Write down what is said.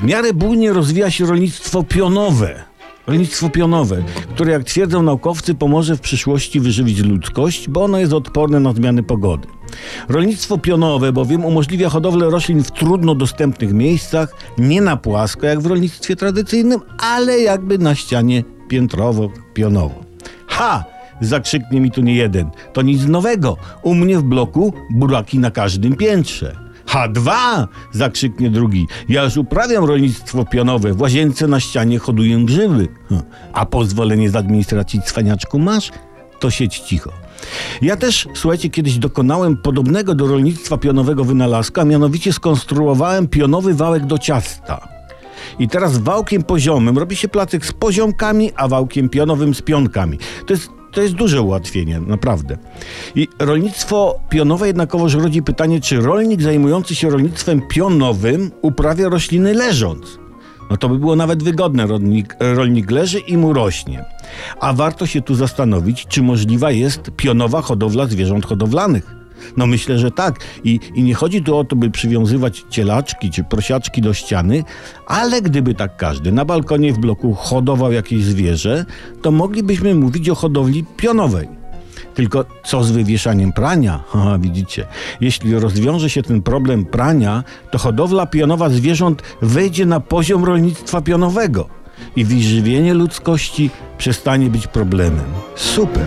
W miarę bujnie rozwija się rolnictwo pionowe. Rolnictwo pionowe, które jak twierdzą naukowcy pomoże w przyszłości wyżywić ludzkość, bo ono jest odporne na zmiany pogody. Rolnictwo pionowe bowiem umożliwia hodowlę roślin w trudno dostępnych miejscach, nie na płasko jak w rolnictwie tradycyjnym, ale jakby na ścianie piętrowo-pionowo. Ha! Zakrzyknie mi tu nie jeden. To nic nowego. U mnie w bloku buraki na każdym piętrze. H2! zakrzyknie drugi. Ja już uprawiam rolnictwo pionowe. W łazience na ścianie hoduję grzyby. Hm. A pozwolenie z administracji cwaniaczku masz? To siedź cicho. Ja też, słuchajcie, kiedyś dokonałem podobnego do rolnictwa pionowego wynalazka, a mianowicie skonstruowałem pionowy wałek do ciasta. I teraz wałkiem poziomym robi się placek z poziomkami, a wałkiem pionowym z pionkami. To jest, to jest duże ułatwienie, naprawdę. I rolnictwo pionowe jednakowoż rodzi pytanie, czy rolnik zajmujący się rolnictwem pionowym uprawia rośliny leżąc. No to by było nawet wygodne. Rolnik, rolnik leży i mu rośnie. A warto się tu zastanowić, czy możliwa jest pionowa hodowla zwierząt hodowlanych. No myślę, że tak. I, I nie chodzi tu o to, by przywiązywać cielaczki czy prosiaczki do ściany, ale gdyby tak każdy na balkonie w bloku hodował jakieś zwierzę, to moglibyśmy mówić o hodowli pionowej. Tylko co z wywieszaniem prania? Haha, widzicie, jeśli rozwiąże się ten problem prania, to hodowla pionowa zwierząt wejdzie na poziom rolnictwa pionowego i wyżywienie ludzkości przestanie być problemem. Super!